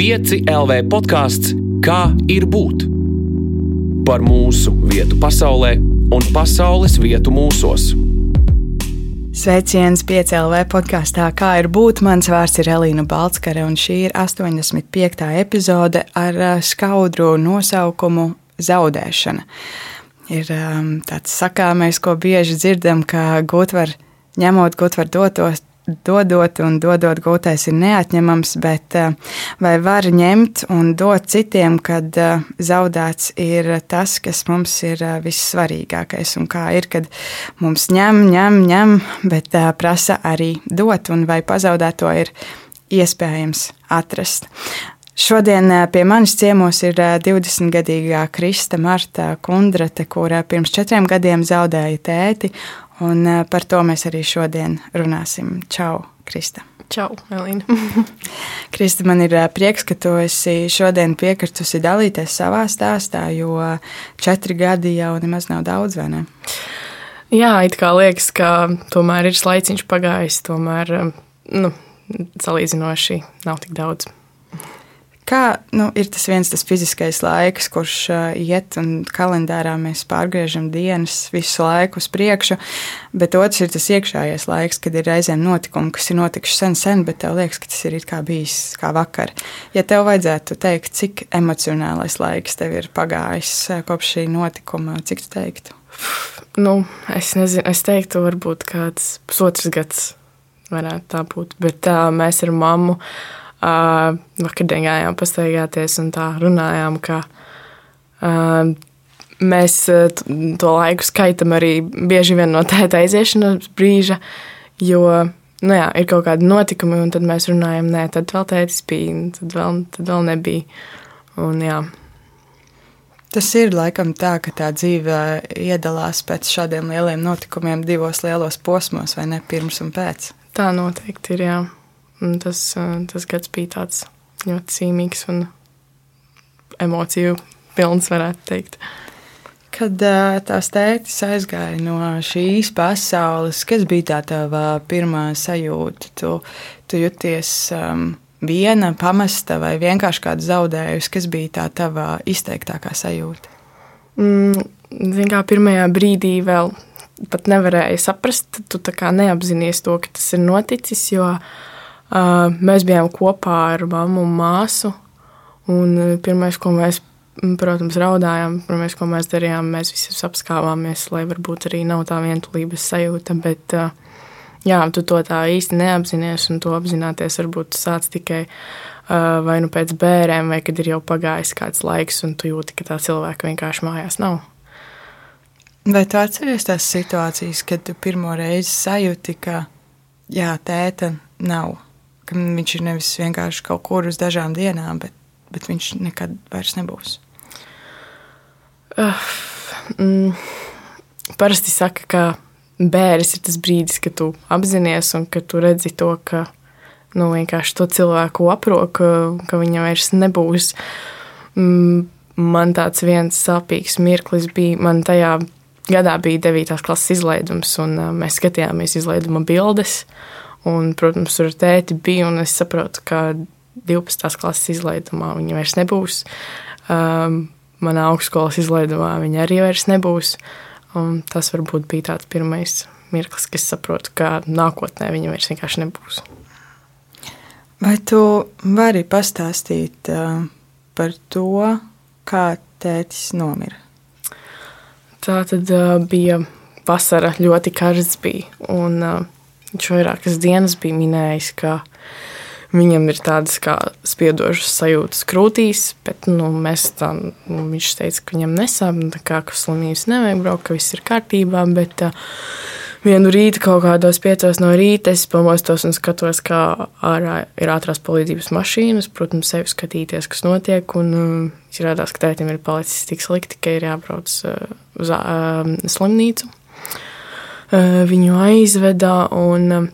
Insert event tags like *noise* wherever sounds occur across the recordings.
5 LV podkāsts Kā ir būt? Par mūsu vietu pasaulē un pasaules vietu mūsos. Sveiciens PCLV podkāstā, kā ir būt. Mans vārds ir Elīna Balskare, un šī ir 85. epizode ar uh, skaudru nosaukumu Zaudēšana. Ir um, tāds sakāmais, ko bieži dzirdam, ka gūt var ņemot, gūt var dotos, dodot un dodot gūtais ir neatņemams, bet eh, vai var ņemt un dot citiem, kad eh, zaudēts ir tas, kas mums ir eh, vissvarīgākais un kā ir, kad mums ņem, ņem, ņem, bet prasa arī dot un vai pazaudēto ir iespējams atrast. Šodien pie manis ciemos ir 20-gadīgā Krista Marta Kundrate, kura pirms četriem gadiem zaudēja tēti, Un eh, par to mēs arī šodien runāsim. Čau, Krista! Čau, Elīna! *laughs* *laughs* Krista, man ir eh, prieks, ka tu esi šodien piekritusi dalīties savā stāstā, jo četri gadi jau nemaz nav daudz, vai ne? Jā, it kā liekas, ka tomēr ir laiciņš pagājis, tomēr eh, nu, salīdzinoši nav tik daudz. Kā nu, ir tas viens tas fiziskais laiks, kurš uh, iet un kalendārā mēs pārgriežam dienas visu laiku uz priekšu, bet otrs ir tas iekšējais laiks, kad ir reizēm notikumi, kas ir notikuši sen, sen, bet tev liekas, ka tas ir kā bijis kā vakar. Ja tev vajadzētu teikt, cik emocionālais laiks tev ir pagājis kopš šī notikuma, cik tu teiktu? Nu, es nezinu, es teiktu, varbūt kāds pusotrs gads varētu tā būt, bet tā, mēs ar mammu Uh, vakardien gājām pastaigāties un tā runājām, ka uh, mēs to laiku skaitam arī bieži vien no tēta aiziešanas brīža, jo nu jā, ir kaut kādi notikumi, un tad mēs runājam, nē, tad vēl tētis bija, tad vēl, tad vēl nebija. Un, jā. Tas ir laikam tā, ka tā dzīve iedalās pēc šādiem lieliem notikumiem divos lielos posmos, vai ne pirms un pēc. Tā noteikti ir, jā. Un tas, tas gads bija tāds ļoti zīmīgs un emociju pilns, varētu teikt. Kad tās tētis aizgāja no šīs pasaules, kas bija tā tava pirmā sajūta? Tu, tu juties um, viena, pamesta vai vienkārši kāda zaudējusi? Kas bija tā tava izteiktākā sajūta? Mm, Ziniet, kā pirmajā brīdī vēl pat nevarēja saprast, tu tā kā neapzinājies to, ka tas ir noticis, jo uh, Mēs bijām kopā ar mammu un māsu. Un pirmais, ko mēs, protams, raudājām, pirmais, ko mēs darījām, mēs visi apskāvāmies, lai varbūt arī nav tā vientulības sajūta. Bet, jā, tu to tā īsti neapzinājies, un to apzināties varbūt sāc tikai vai nu pēc bērniem, vai kad ir jau pagājis kāds laiks, un tu jūti, ka tā cilvēka vienkārši mājās nav. Vai tu atceries tās situācijas, kad tu pirmo reizi sajūti, ka jā, tēta nav? Ka viņš ir nevis vienkārši kaut kur uz dažām dienām, bet, bet viņš nekad vairs nebūs. Uh, mm, parasti saka, ka bērns ir tas brīdis, kad tu apzinājies un ka tu redzi to, ka nu, vienkārši to cilvēku aprok, ka, viņa vairs nebūs. Mm, man tāds viens sāpīgs mirklis bija. Man tajā gadā bija 9. klases izlaidums, un uh, mēs skatījāmies izlaiduma bildes. Un, protams, tur tēti bija, un es saprotu, ka 12. klases izlaidumā viņa vairs nebūs. Um, manā augstskolas izlaidumā viņa arī vairs nebūs. Un tas varbūt bija tāds pirmais mirklis, kad saprotu, ka nākotnē viņa vairs vienkārši nebūs. Vai tu vari pastāstīt uh, par to, kā tētis nomira? Tā tad uh, bija vasara, ļoti karsts bija. Un, uh, Viņš vairākas dienas bija minējis, ka viņam ir tādas kā spiedošas sajūtas krūtīs, bet nu, tā, nu, viņš teica, ka viņam nesāp, nu, kā, ka slimības nevajag braukt, ka viss ir kārtībā. Bet, uh, Vienu rītu, kaut kādos piecos no rīta, es pamostos un skatos, kā ārā ir ātrās palīdzības mašīnas. Protams, sevi skatīties, kas notiek. Un um, izrādās, ka tētim ir palicis tik slikti, ka ir jābrauc uh, uz uh, slimnīcu. Eh, viņu aizveda. Un, eh,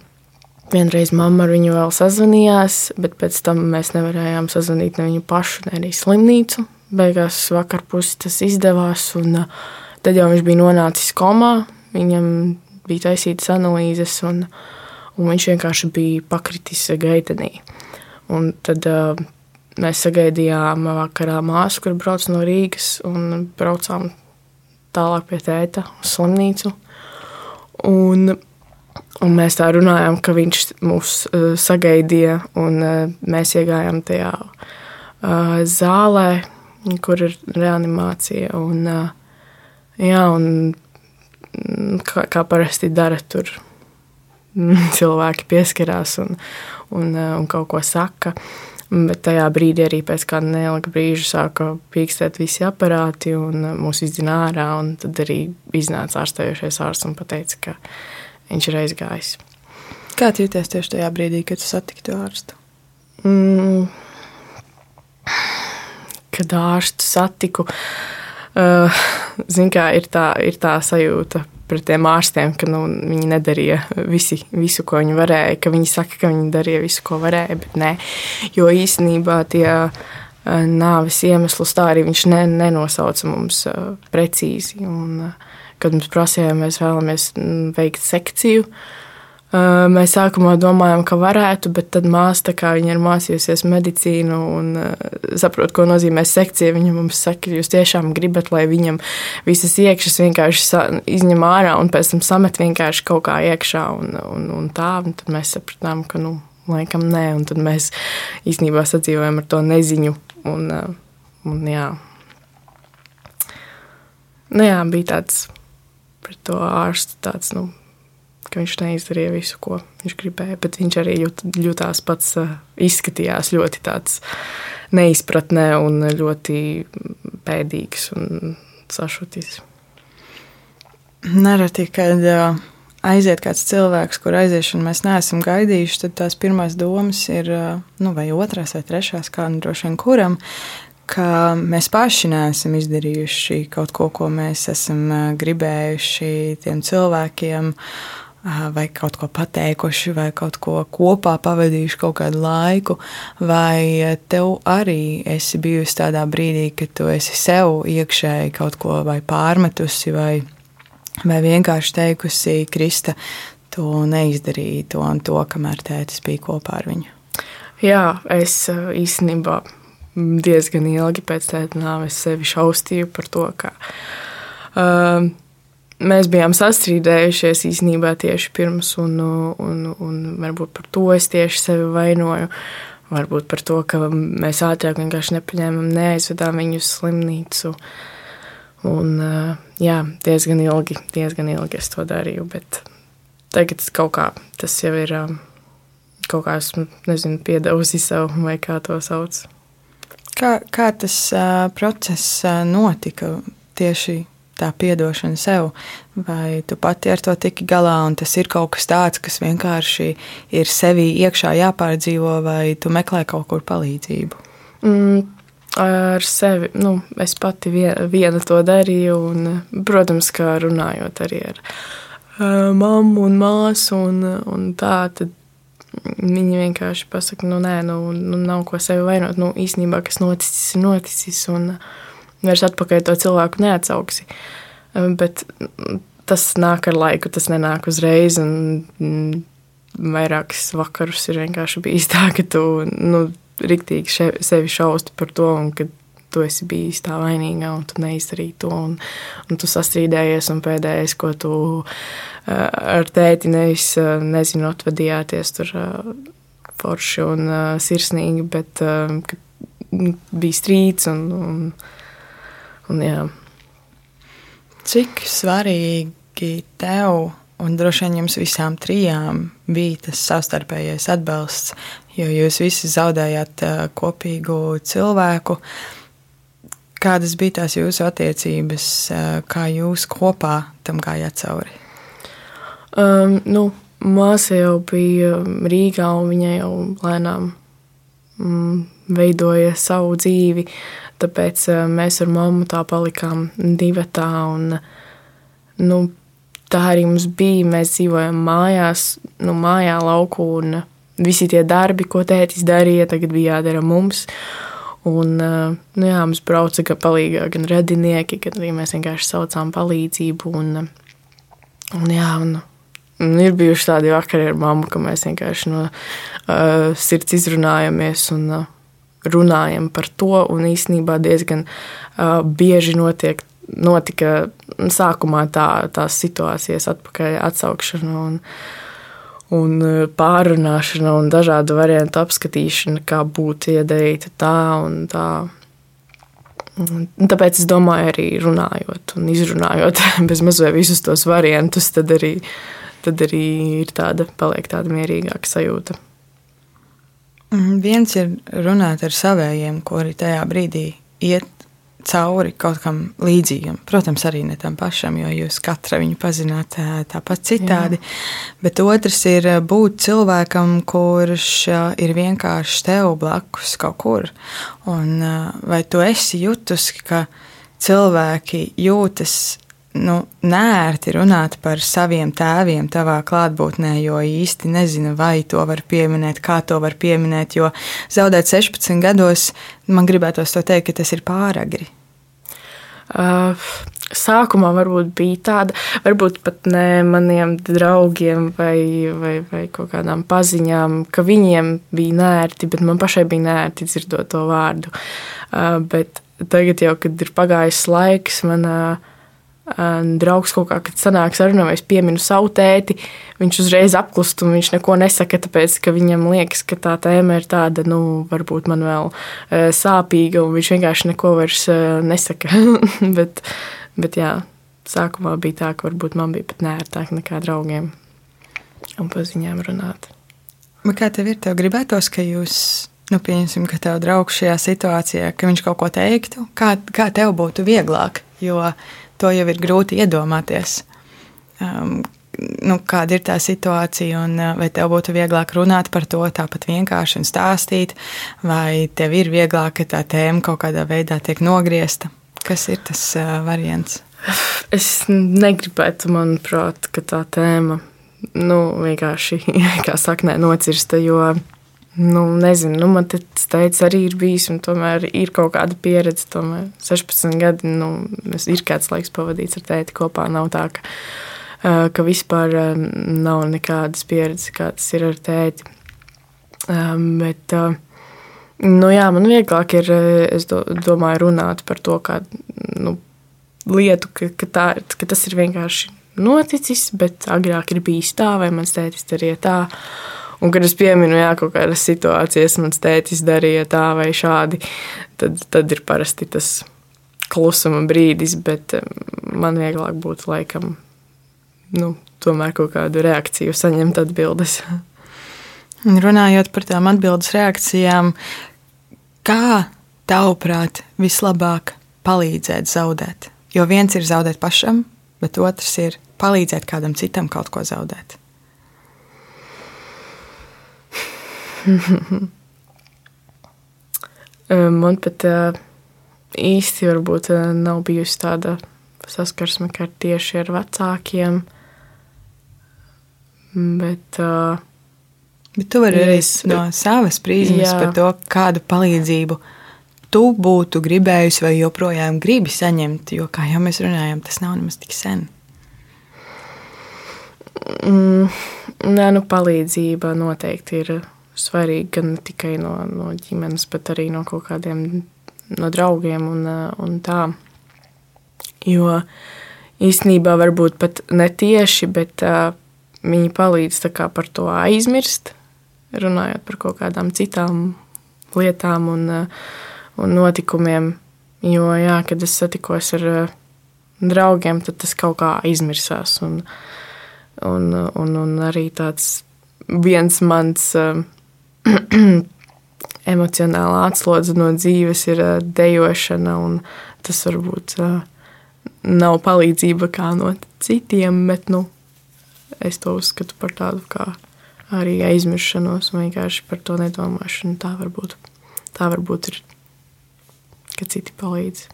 Vienreiz mamma ar viņu vēl sazvanījās, bet pēc tam mēs nevarējām sazvanīt ne viņu pašu, ne arī slimnīcu. Beigās vakar pusi tas izdevās, un eh, tad jau viņš bija nonācis komā. Viņam bija taisītas analīzes, un, un viņš vienkārši bija pakritis gaitenī. Un tad mēs sagaidījām vakarā māsu, kur brauc no Rīgas un braucām tālāk pie tēta uz slimnīcu. Un, un mēs tā runājām, ka viņš mūs uh, sagaidīja, un uh, mēs iegājām tajā uh, zālē, kur ir reanimācija. Un, uh, jā, un kā, kā parasti dara tur *laughs* cilvēki pieskarās un, un, un kaut ko saka. Bet tajā brīdī arī pēc kāda neilga brīža sāka pīkstēt visi aparāti un mūs izdzina ārā. Tad arī iznāca ārstējošais ārsts un teica, ka viņš ir aizgājis. Kā jūties tieši tajā brīdī, kad tu satiki to ārstu? Mm, kad ārstu satiku, uh, kā, ir, tā, ir tā sajūta pret tiem ārstiem, ka nu, viņi nedarīja visi, visu, ko viņi varēja. Viņi saka, ka viņi darīja visu, ko varēja, bet nē. Jo īstenībā tie eh, nāves iemeslus tā arī viņš ne, nenosauca mums eh, precīzi. Un, eh, kad mums prasīja, mēs vēlamies mm, veikt sekciju, uh, Mēs sākumā domājām, ka varētu, bet tad māsa, kā viņa ir mācījusies medicīnu un saprot, ko nozīmē sekcija, viņa mums saka, jūs tiešām gribat, lai viņam visas iekšas vienkārši izņem ārā un pēc tam samet vienkārši kaut kā iekšā un, un, un tā. Un tad mēs sapratām, ka, nu, laikam nē, un tad mēs īstenībā sadzīvojam ar to neziņu. Un, un jā. Nu, jā, bija tāds pret to ārstu tāds, nu, ka viņš neizdarīja visu, ko viņš gribēja. Bet viņš arī jūt, jutās pats, eh, izskatījās ļoti tāds neizpratnē un ļoti pēdīgs un sašutis. Nereti, kad eh, aiziet kāds cilvēks, kur aiziešanu mēs neesam gaidījuši, tad tās pirmās domas ir, eh, nu, vai otrās, vai trešās, kā nu droši vien kuram, ka mēs paši neesam izdarījuši kaut ko, ko mēs esam gribējuši tiem cilvēkiem vai kaut ko pateikuši, vai kaut ko kopā pavadījuši kaut kādu laiku, vai tev arī esi bijusi tādā brīdī, kad tu esi sev iekšēji kaut ko vai pārmetusi, vai, vai vienkārši teikusi, Krista, tu neizdarīji to un to, kamēr tētis bija kopā ar viņu. Jā, es īstenībā diezgan ilgi pēc tēta nāves sevi šaustīju par to, ka uh, mēs bijām sastrīdējušies īstenībā tieši pirms, un, un, un varbūt par to es tieši sevi vainoju. Varbūt par to, ka mēs ātrāk vienkārši nepaņēmām, neaizvedām viņu uz slimnīcu. Un, jā, diezgan ilgi, diezgan ilgi es to darīju, bet tagad kaut kā tas jau ir kaut kā esmu, nezinu, piedevusi sev vai kā to sauc. Kā, kā tas uh, process uh, notika tieši tā atdošana sev, vai tu pati ar to tiki galā, un tas ir kaut kas tāds, kas vienkārši ir sevī iekšā jāpārdzīvo, vai tu meklē kaut kur palīdzību? Mm. Ar sevi nu, es pati viena to darīju, un, protams, kā runājot arī ar uh, mammu un māsu, un, un tā, tad viņi vienkārši pasaka, nu, nē, nu, nu nav ko sevi vainot. Nu, īstenībā, kas noticis, ir noticis, un uh, vairs atpakaļ to cilvēku neatsauksi. Bet tas nāk ar laiku, tas nenāk uzreiz. Un, vairākus vakarus ir vienkārši bijis *laughs* tā, ka tu nu, riktīgi še, sevi šausti par to, un ka tu esi bijis tā vainīga un tu neizdarīji to. Un, un tu sastrīdējies, un pēdējais, ko tu ar tēti nevis, nezinu, atvadījāties tur forši un sirsnīgi, bet bija strīds un, un Un, jā. Cik svarīgi tev un droši vien jums visām trijām bija tas savstarpējais atbalsts, jo jūs visi zaudējāt kopīgu cilvēku. Kādas bija tās jūsu attiecības, kā jūs kopā tam gājāt cauri? Um, nu, māsa jau bija Rīgā, un viņa jau lēnām veidoja savu dzīvi. Tāpēc eh, mēs ar mammu tā palikām divatā. Un, nu, tā arī mums bija. Mēs dzīvojam mājās, nu, mājā lauku. Un visi tie darbi, ko tētis darīja, tagad bija jādara mums. Un, eh, nu, jā, mums brauca gan palīgā, gan radinieki, gan arī mēs vienkārši saucām palīdzību. Un, un, jā, un, un ir bijuši tādi vakari ar mammu, ka mēs vienkārši no uh, sirds izrunājamies un uh, runājam par to, un īstenībā diezgan uh, bieži notiek, notika sākumā tā, tās situācijas atpakaļ atsaukšana un, un pārunāšana un dažādu variantu apskatīšana, kā būtu iedarīta tā un tā. Un tāpēc es domāju, arī runājot un izrunājot *laughs* bez mazliet visus tos variantus, tad arī, tad arī ir tāda, paliek tāda mierīgāka sajūta. Mm, viens ir runāt ar saviem, kuri tajā brīdī iet cauri kaut kam līdzīgam. Protams, arī ne tam pašam, jo jūs katra viņu pazināt tāpat citādi. Jā. Bet otrs ir būt cilvēkam, kurš ir vienkārši tev blakus kaut kur. Un vai tu esi jutusi, ka cilvēki jūtas nu, nērti runāt par saviem tēviem tavā klātbūtnē, jo īsti nezinu, vai to var pieminēt, kā to var pieminēt. Jo zaudēt 16 gados, man gribētos to teikt, ka tas ir pāragri. Uh, sākumā varbūt bija tāda, varbūt pat ne maniem draugiem vai, vai, vai kaut kādām paziņām, ka viņiem bija nērti, bet man pašai bija nērti dzirdot to vārdu. Uh, bet tagad, jau, kad ir pagājis laiks, man uh, draugs kaut kā, kad sanāk sarunā, vai es pieminu savu tēti, viņš uzreiz apklust un viņš neko nesaka, tāpēc, ka viņam liekas, ka tā tēma ir tāda, nu, varbūt man vēl sāpīga, un viņš vienkārši neko vairs nesaka. *laughs* bet, bet jā, sākumā bija tā, ka varbūt man bija pat nērtāk nekā draugiem un paziņām runāt. Bet kā tev ir? Tev gribētos, ka jūs, nu, pieņemsim, ka tev draugs šajā situācijā, ka viņš kaut ko teiktu, kā, kā tev būtu vieglāk, jo to jau ir grūti iedomāties. Um, nu, kāda ir tā situācija, un uh, vai tev būtu vieglāk runāt par to tāpat vienkārši un stāstīt, vai tev ir vieglāk, ka tā tēma kaut kādā veidā tiek nogriezta? Kas ir tas uh, variants? Es negribētu, manuprāt, ka tā tēma nu, vienkārši *laughs* kā saknē nocirsta, jo Nu, nezinu, nu, man tas teica, arī ir bijis, un tomēr ir kaut kāda pieredze. Tomēr 16 gadi, nu, ir kāds laiks pavadīts ar tēti kopā. Nav tā, ka, ka vispār nav nekādas pieredzes, kā tas ir ar tēti. Bet, nu, jā, man vieglāk ir, es domāju, runāt par to, kā nu, lietu, ka, ka, tā, ka tas ir vienkārši noticis, bet agrāk ir bijis tā, vai mans tētis darīja tā. Un, kad es pieminu, jā, kaut kādas situācijas, mans tētis darīja tā vai šādi, tad, tad ir parasti tas klusuma brīdis, bet man vieglāk būtu laikam, nu, tomēr kaut kādu reakciju saņemt atbildes. Runājot par tām atbildes reakcijām, kā tavuprāt vislabāk palīdzēt zaudēt? Jo viens ir zaudēt pašam, bet otrs ir palīdzēt kādam citam kaut ko zaudēt. Man pat īsti varbūt nav bijusi tāda saskarsme ar tieši ar vecākiem. Bet, uh, bet tu vari arī no savas prizmas par to, kādu palīdzību tu būtu gribējusi vai joprojām gribi saņemt. Jo, kā jau mēs runājām, tas nav nemaz tik sen. Mm, nē, nu, palīdzība noteikti ir svarīgi gan tikai no, no ģimenes, bet arī no kaut kādiem no draugiem un, un tā. Jo īstenībā varbūt pat ne tieši, bet uh, viņi palīdz par to aizmirst, runājot par kaut kādām citām lietām un, uh, un notikumiem. Jo, jā, kad es satikos ar uh, draugiem, tad tas kaut kā aizmirsās. Un, un, un, un arī tāds viens mans uh, *clears throat* emocionālā atslodze no dzīves ir dejošana, un tas varbūt nav palīdzība kā no citiem, bet nu, es to uzskatu par tādu kā arī aizmiršanos un vienkārši par to nedomāšanu. Tā varbūt, tā varbūt ir, ka citi palīdz.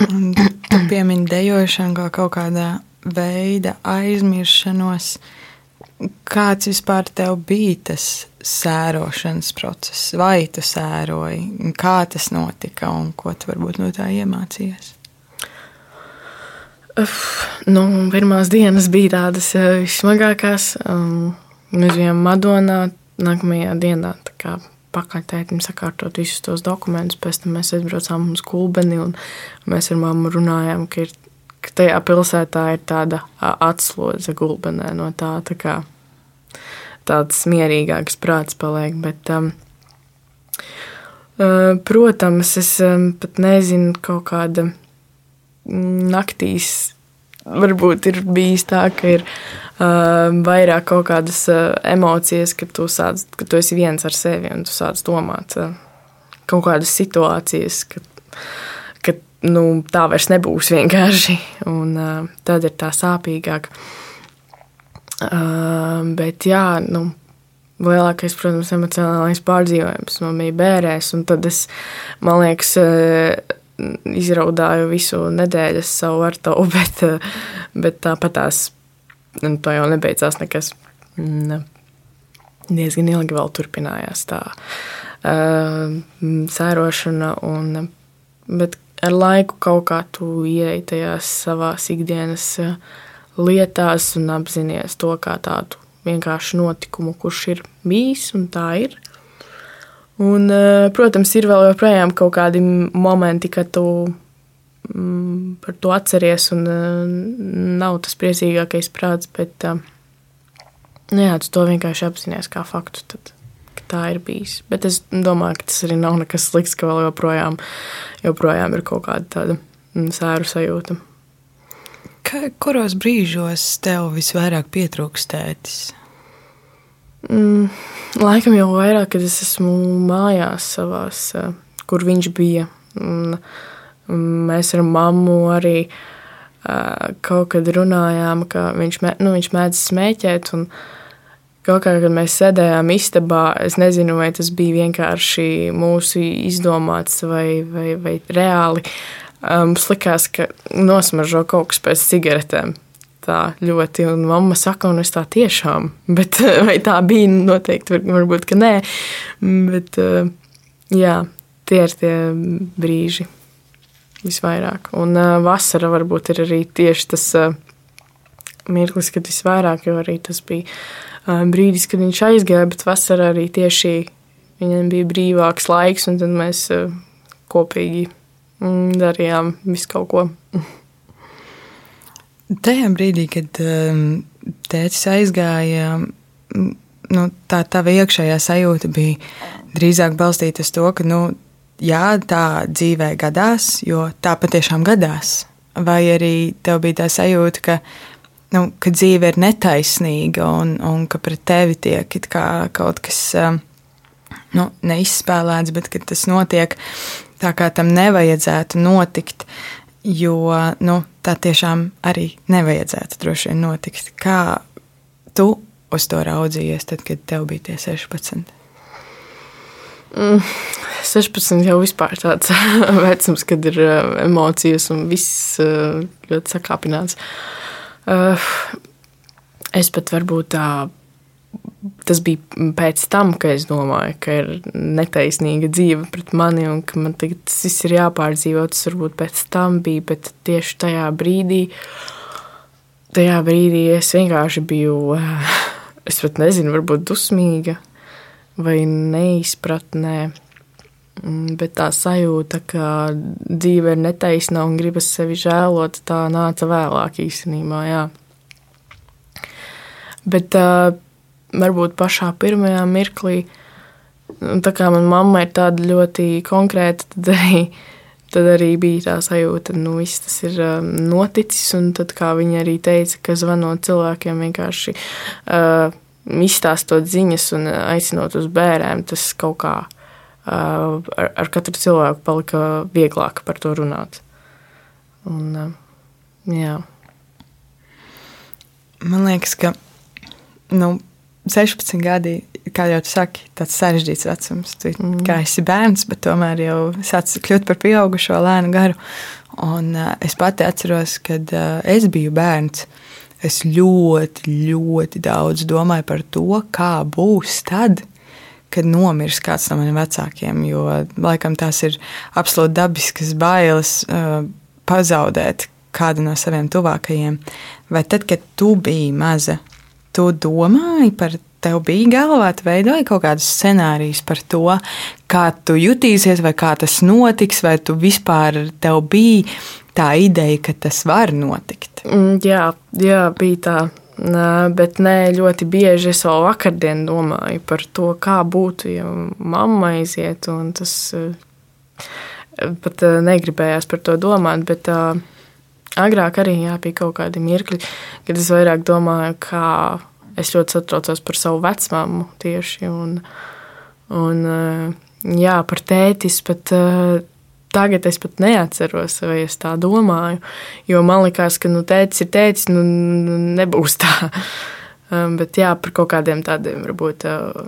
Tu piemini dejošanu kā kaut kādā veida aizmiršanos. Kāds vispār tev bija tas sērošanas process? Vai tu sēroji? Kā tas notika un ko tu varbūt no tā iemācījies? Uf, nu, pirmās dienas bija tādas eh, vissmagākās. Um, mēs bijām Madonā. Nākamajā dienā pakaļ tētim sakārtot visus tos dokumentus. Pēc tam mēs aizbraucām uz Kulbeni un mēs ar mammu runājām, ka, ir, ka tajā pilsētā ir tāda atslodze Kulbenē no tā. tā kā, tāds mierīgāks prāts paliek. Bet, um, uh, protams, es um, pat nezinu, kaut kāda naktīs varbūt ir bijis tā, ka ir uh, vairāk kaut kādas uh, emocijas, ka tu, sāc, ka tu esi viens ar sevi un tu sāc domāt uh, kaut kādas situācijas, ka nu, tā vairs nebūs vienkārši. Un, uh, tad ir tā sāpīgāk. Uh, bet jā, nu, lielākais, protams, emocionālais pārdzīvojums man bija bērēs, tad es, man liekas, uh, izraudāju visu nedēļas savu ar to, *laughs* bet, bet tāpat tās to jau nebeidzās nekas. Ne. Diezgan ilgi vēl turpinājās tā uh, sērošana, un, bet ar laiku kaut kā tu ieeji tajās savās ikdienas lietās un apzinājies to kā tādu vienkāršu notikumu, kurš ir bijis un tā ir. Un, eh, protams, ir vēl joprojām kaut kādi momenti, kad tu mm, par to atceries, un eh, nav tas priecīgākais prāts, bet eh, nu, jā, tu to vienkārši apzinājies kā faktu. Tad, tā ir bijis. Bet es domāju, ka tas arī nav nekas slikts, ka vēl joprojām, joprojām ir kaut kāda tāda mm, sēru sajūta. Ka, kuros brīžos tev visvairāk pietrūkst tētis? Mm, laikam jau vairāk, kad es esmu mājās savās, eh, kur viņš bija. Un mēs ar mammu arī uh, kaut kad runājām, ka viņš, mē, nu, viņš mēdz smēķēt. Un, Kaut kā, kad mēs sēdējām istabā, es nezinu, vai tas bija vienkārši mūsu izdomāts vai, vai, vai reāli. Mums um, likās, ka nosmaržo kaut kas pēc cigaretēm tā ļoti. Un mamma saka, un es tā tiešām, *laughs* bet vai tā bija, noteikti, var, varbūt, ka nē. Bet jā, tie ir tie brīži visvairāk. Un vasara varbūt ir arī tieši tas mirklis, kad visvairāk, jo arī tas bija brīdis, kad viņš aizgāja, bet vasarā arī tieši viņam bija brīvāks laiks, un tad mēs kopīgi mm, darījām visu kaut ko. Tajā brīdī, kad tēcis aizgāja, nu, tā tava iekšējā sajūta bija drīzāk balstīta uz to, ka, nu, jā, tā dzīvē gadās, jo tā patiešām gadās. Vai arī tev bija tā sajūta, ka, nu, ka dzīve ir netaisnīga un, un ka pret tevi tiek kaut kas um, nu, neizspēlēts, bet tas notiek tā, kā tam nevajadzētu notikt. Jo nu, tā tiešām arī nevajadzētu droši vien notikt. Kā tu uz to raudzījies, tad, kad tev bija tie 16? Mm, 16 jau vispār tāds *laughs* vecums, kad ir uh, emocijas un viss uh, ļoti sakāpināts. Uh, es pat varbūt tā tas bija pēc tam, kad es domāju, ka ir netaisnīga dzīve pret mani un ka man tas viss ir jāpārdzīvo. Tas varbūt pēc tam bija, bet tieši tajā brīdī, tajā brīdī es vienkārši biju, es pat nezinu, varbūt dusmīga vai neizpratnē. Mm, bet tā sajūta, ka dzīve ir netaisna un gribas sevi žēlot, tā nāca vēlāk īstenībā. Jā. Bet uh, varbūt pašā pirmajā mirklī, tā kā manā mamma ir tāda ļoti konkrēta, tad arī, tad arī bija tā sajūta, ka nu, viss tas ir um, noticis. Un tad, kā viņa arī teica, ka zvanot cilvēkiem vienkārši uh, izstāstot ziņas un aicinot uz bērniem, tas kaut kā uh, ar, ar katru cilvēku palika vieglāk par to runāt. Un, uh, jā. Man liekas, ka nu, 16 gadi, kā jau tu saki, tāds sarežģīts vecums. Tu mm. kā esi bērns, bet tomēr jau sāc kļūt par pieaugušo lēnu garu. Un, uh, es pati atceros, kad uh, es biju bērns. Es ļoti, ļoti daudz domāju par to, kā būs tad, kad nomirs kāds no maniem vecākiem. Jo laikam tās ir absolūti dabiskas bailes uh, pazaudēt kādu no saviem tuvākajiem. Vai tad, kad tu biji maza, tu domāji par tev bija galvā, tu veidoji kaut kādus scenārijus par to, kā tu jutīsies, vai kā tas notiks, vai tu vispār tev bija tā ideja, ka tas var notikt? Mm, jā, jā bija tā. Bet nē, ļoti bieži es vēl vakardien domāju par to, kā būtu, ja mamma aiziet. Tas pat negribējās par to domāt. Bet agrāk arī jā, bija kaut kādi mirkļi, kad es vairāk domāju, kā es ļoti satraucos par savu vecmāmu tieši. Un, un, jā, par tētis pat Tagad es pat neatceros, vai es tā domāju. Jo man liekas, ka nu, tēcis ir tēcis, nu, nu nebūs tā. *laughs* Um, bet jā, par kaut kādiem tādiem varbūt uh,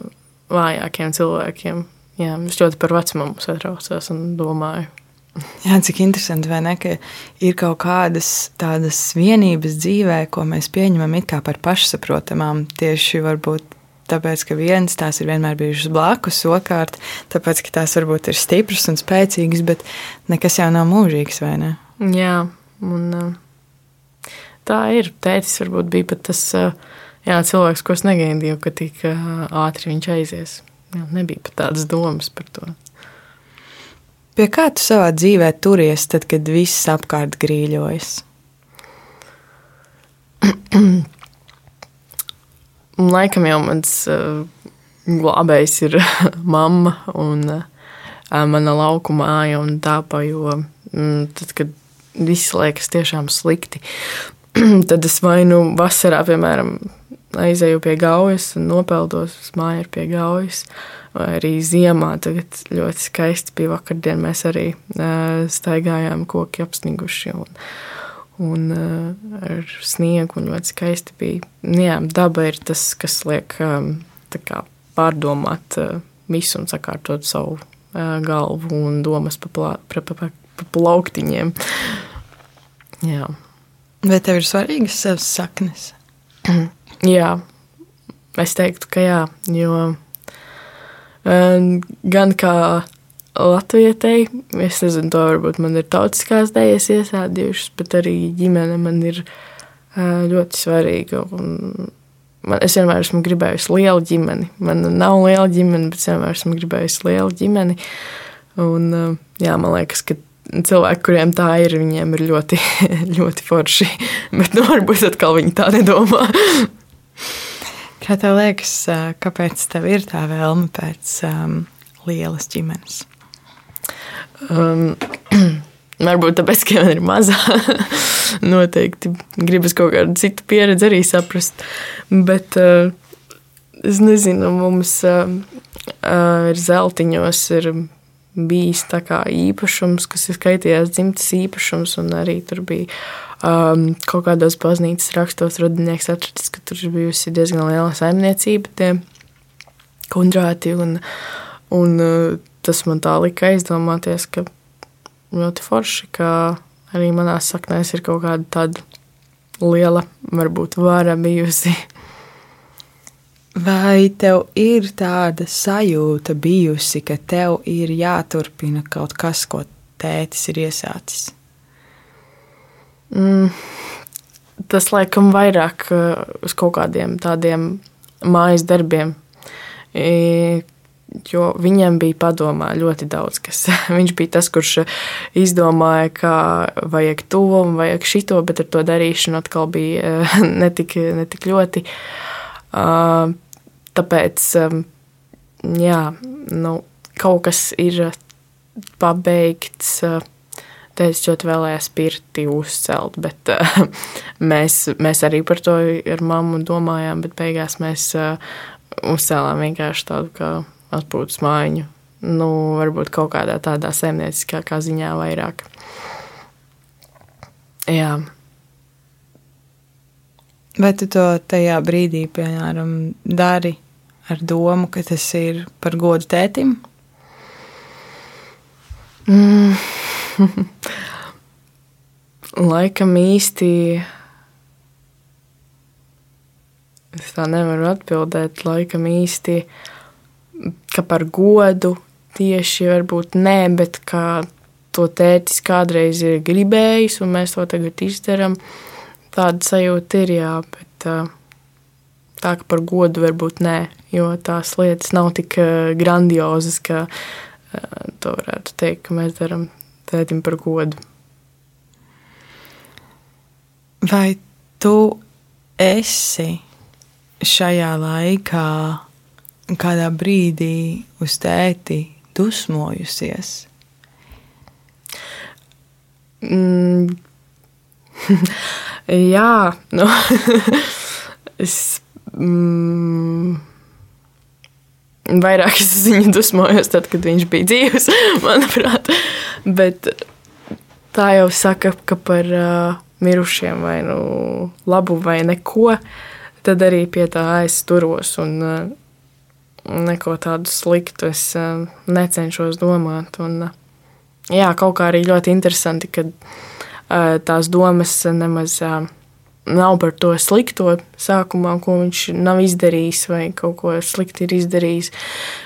vājākiem cilvēkiem. Jā, es ļoti par vecumu satraucos un domāju. *laughs* Jā, cik interesanti, vai ne? Ka ir kaut kādas tādas vienības dzīvē, ko mēs pieņemam par pašsaprotamām. Tieši varbūt tāpēc, ka viens tās ir vienmēr bijušas blakus, otrkārt, tāpēc, ka tās varbūt ir stipras un spēcīgas, bet nekas jau nav mūžīgs, vai ne? Jā, un tā ir. Tētis varbūt bija pat tas jā, cilvēks, ko es negaidīju, ka tik ātri viņš aizies. Jā, nebija pat tādas domas par to. Pie kā tu savā dzīvē turies, tad, kad viss apkārt grīļojas? *clears throat* Laikam jau mans uh, glābējs ir *laughs* mamma un uh, mana lauku māja un daba. Jo mm, tad, kad viss liekas tiešām slikti, *clears throat* tad es vai nu vasarā, piemēram, aizēju pie gaujas un nopeldos uz māju pie gaujas. Vai arī ziemā tagad ļoti skaisti bija vakardien. Mēs arī uh, staigājām koki apsniguši. Un, un uh, ar sniegu, un ļoti skaisti bija. Nu jā, daba ir tas, kas liek um, kā, pārdomāt uh, visu un sakārtot savu uh, galvu un domas pa, plā, pa, pa, pa, pa plauktiņiem. jā. Vai tev ir svarīgas savas saknes? *clears throat* jā, es teiktu, ka jā, jo uh, gan kā Latvietei. Es nezinu, to varbūt man ir tautiskās dēļas iesādījušas, bet arī ģimene man ir ļoti svarīga. Man, es vienmēr esmu gribējusi lielu ģimeni. Man nav liela ģimene, bet es vienmēr esmu gribējusi lielu ģimeni. Un, jā, man liekas, ka cilvēki, kuriem tā ir, viņiem ir ļoti, *laughs* ļoti forši. Bet nu, varbūt atkal viņi tā nedomā. Kā tev liekas, kāpēc tev ir tā vēlme pēc um, lielas ģimenes? Um, *clears throat* varbūt tāpēc, ka man ir mazā. *laughs* Noteikti gribas kaut kādu citu pieredzi arī saprast. Bet uh, es nezinu, mums uh, uh, ir zeltiņos. Ir, bijis īpašums, kas ir skaitījās dzimtas īpašums, un arī tur bija um, kaut kādos baznīcas rakstos radinieks atradis, ka tur bijusi diezgan liela saimniecība, tie kundrāti, un, un uh, tas man tā lika aizdomāties, ka ļoti forši, ka arī manās saknēs ir kaut kāda tāda liela, varbūt vara bijusi. Vai tev ir tāda sajūta bijusi, ka tev ir jāturpina kaut kas, ko tētis ir iesācis? Mm, tas laikam vairāk uh, uz kaut kādiem tādiem mājas darbiem, jo viņam bija padomā ļoti daudz, kas *laughs* viņš bija tas, kurš izdomāja, ka vajag to un vajag šito, bet ar to darīšanu atkal bija *laughs* netik, netik ļoti. Tāpēc, jā, nu, kaut kas ir pabeigts. Tēvs ļoti vēlējās pirti uzcelt, bet uh, *laughs* mēs, mēs arī par to ar mammu domājām, bet beigās mēs uh, uzcēlām vienkārši tādu kā atpūtas mājiņu. Nu, varbūt kaut kādā tādā saimnieciskākā ziņā vairāk. Jā. Vai tu to tajā brīdī, piemēram, dari ar domu, ka tas ir par godu tētim? Mm. *laughs* Laikam īsti es tā nevaru atbildēt. Laikam īsti ka par godu tieši varbūt nē, bet kā to tētis kādreiz ir gribējis, un mēs to tagad izdarām. Tāda sajūta ir, jā, bet tā ka par godu varbūt nē, jo tās lietas nav tik grandiozas, ka to varētu teikt, ka mēs darām tētim par godu. Vai tu esi šajā laikā kādā brīdī uz tēti dusmojusies? Mm. *laughs* Jā, nu, *laughs* es mm, vairāk es viņu dusmojos, tad, kad viņš bija dzīves, *laughs* manuprāt. Bet tā jau saka, ka par uh, mirušiem vai nu labu vai neko, tad arī pie tā aizturos. Un, uh, neko tādu sliktu es uh, necenšos domāt. Un, uh, jā, kaut kā arī ļoti interesanti, ka uh, tās domas nemaz nav par to slikto sākumā, ko viņš nav izdarījis vai kaut ko slikti ir izdarījis.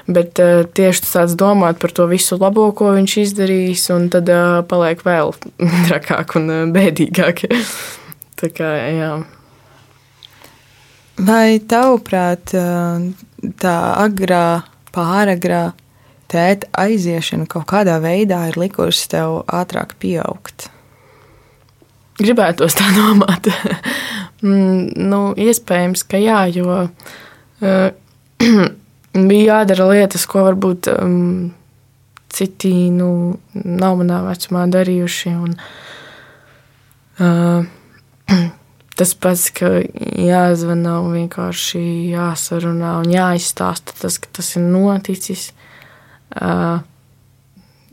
Bet tieši tāds domāt par to visu labo, ko viņš izdarījis, un tad paliek vēl *laughs* trakāk un bēdīgāk. *laughs* Tā kā, jā. Vai tavuprāt, tā agrā, pāragrā tēta aiziešana kaut kādā veidā ir likusi tev ātrāk pieaugt? Gribētos tā *laughs* domāt. Mm, nu, iespējams, ka jā, jo uh, *clears throat* bija jādara lietas, ko varbūt um, citi nu, nav manā vecumā darījuši. Un, uh, *clears throat* tas pats, ka jāzvanā un vienkārši jāsarunā un jāizstāsta tas, ka tas ir noticis. Uh,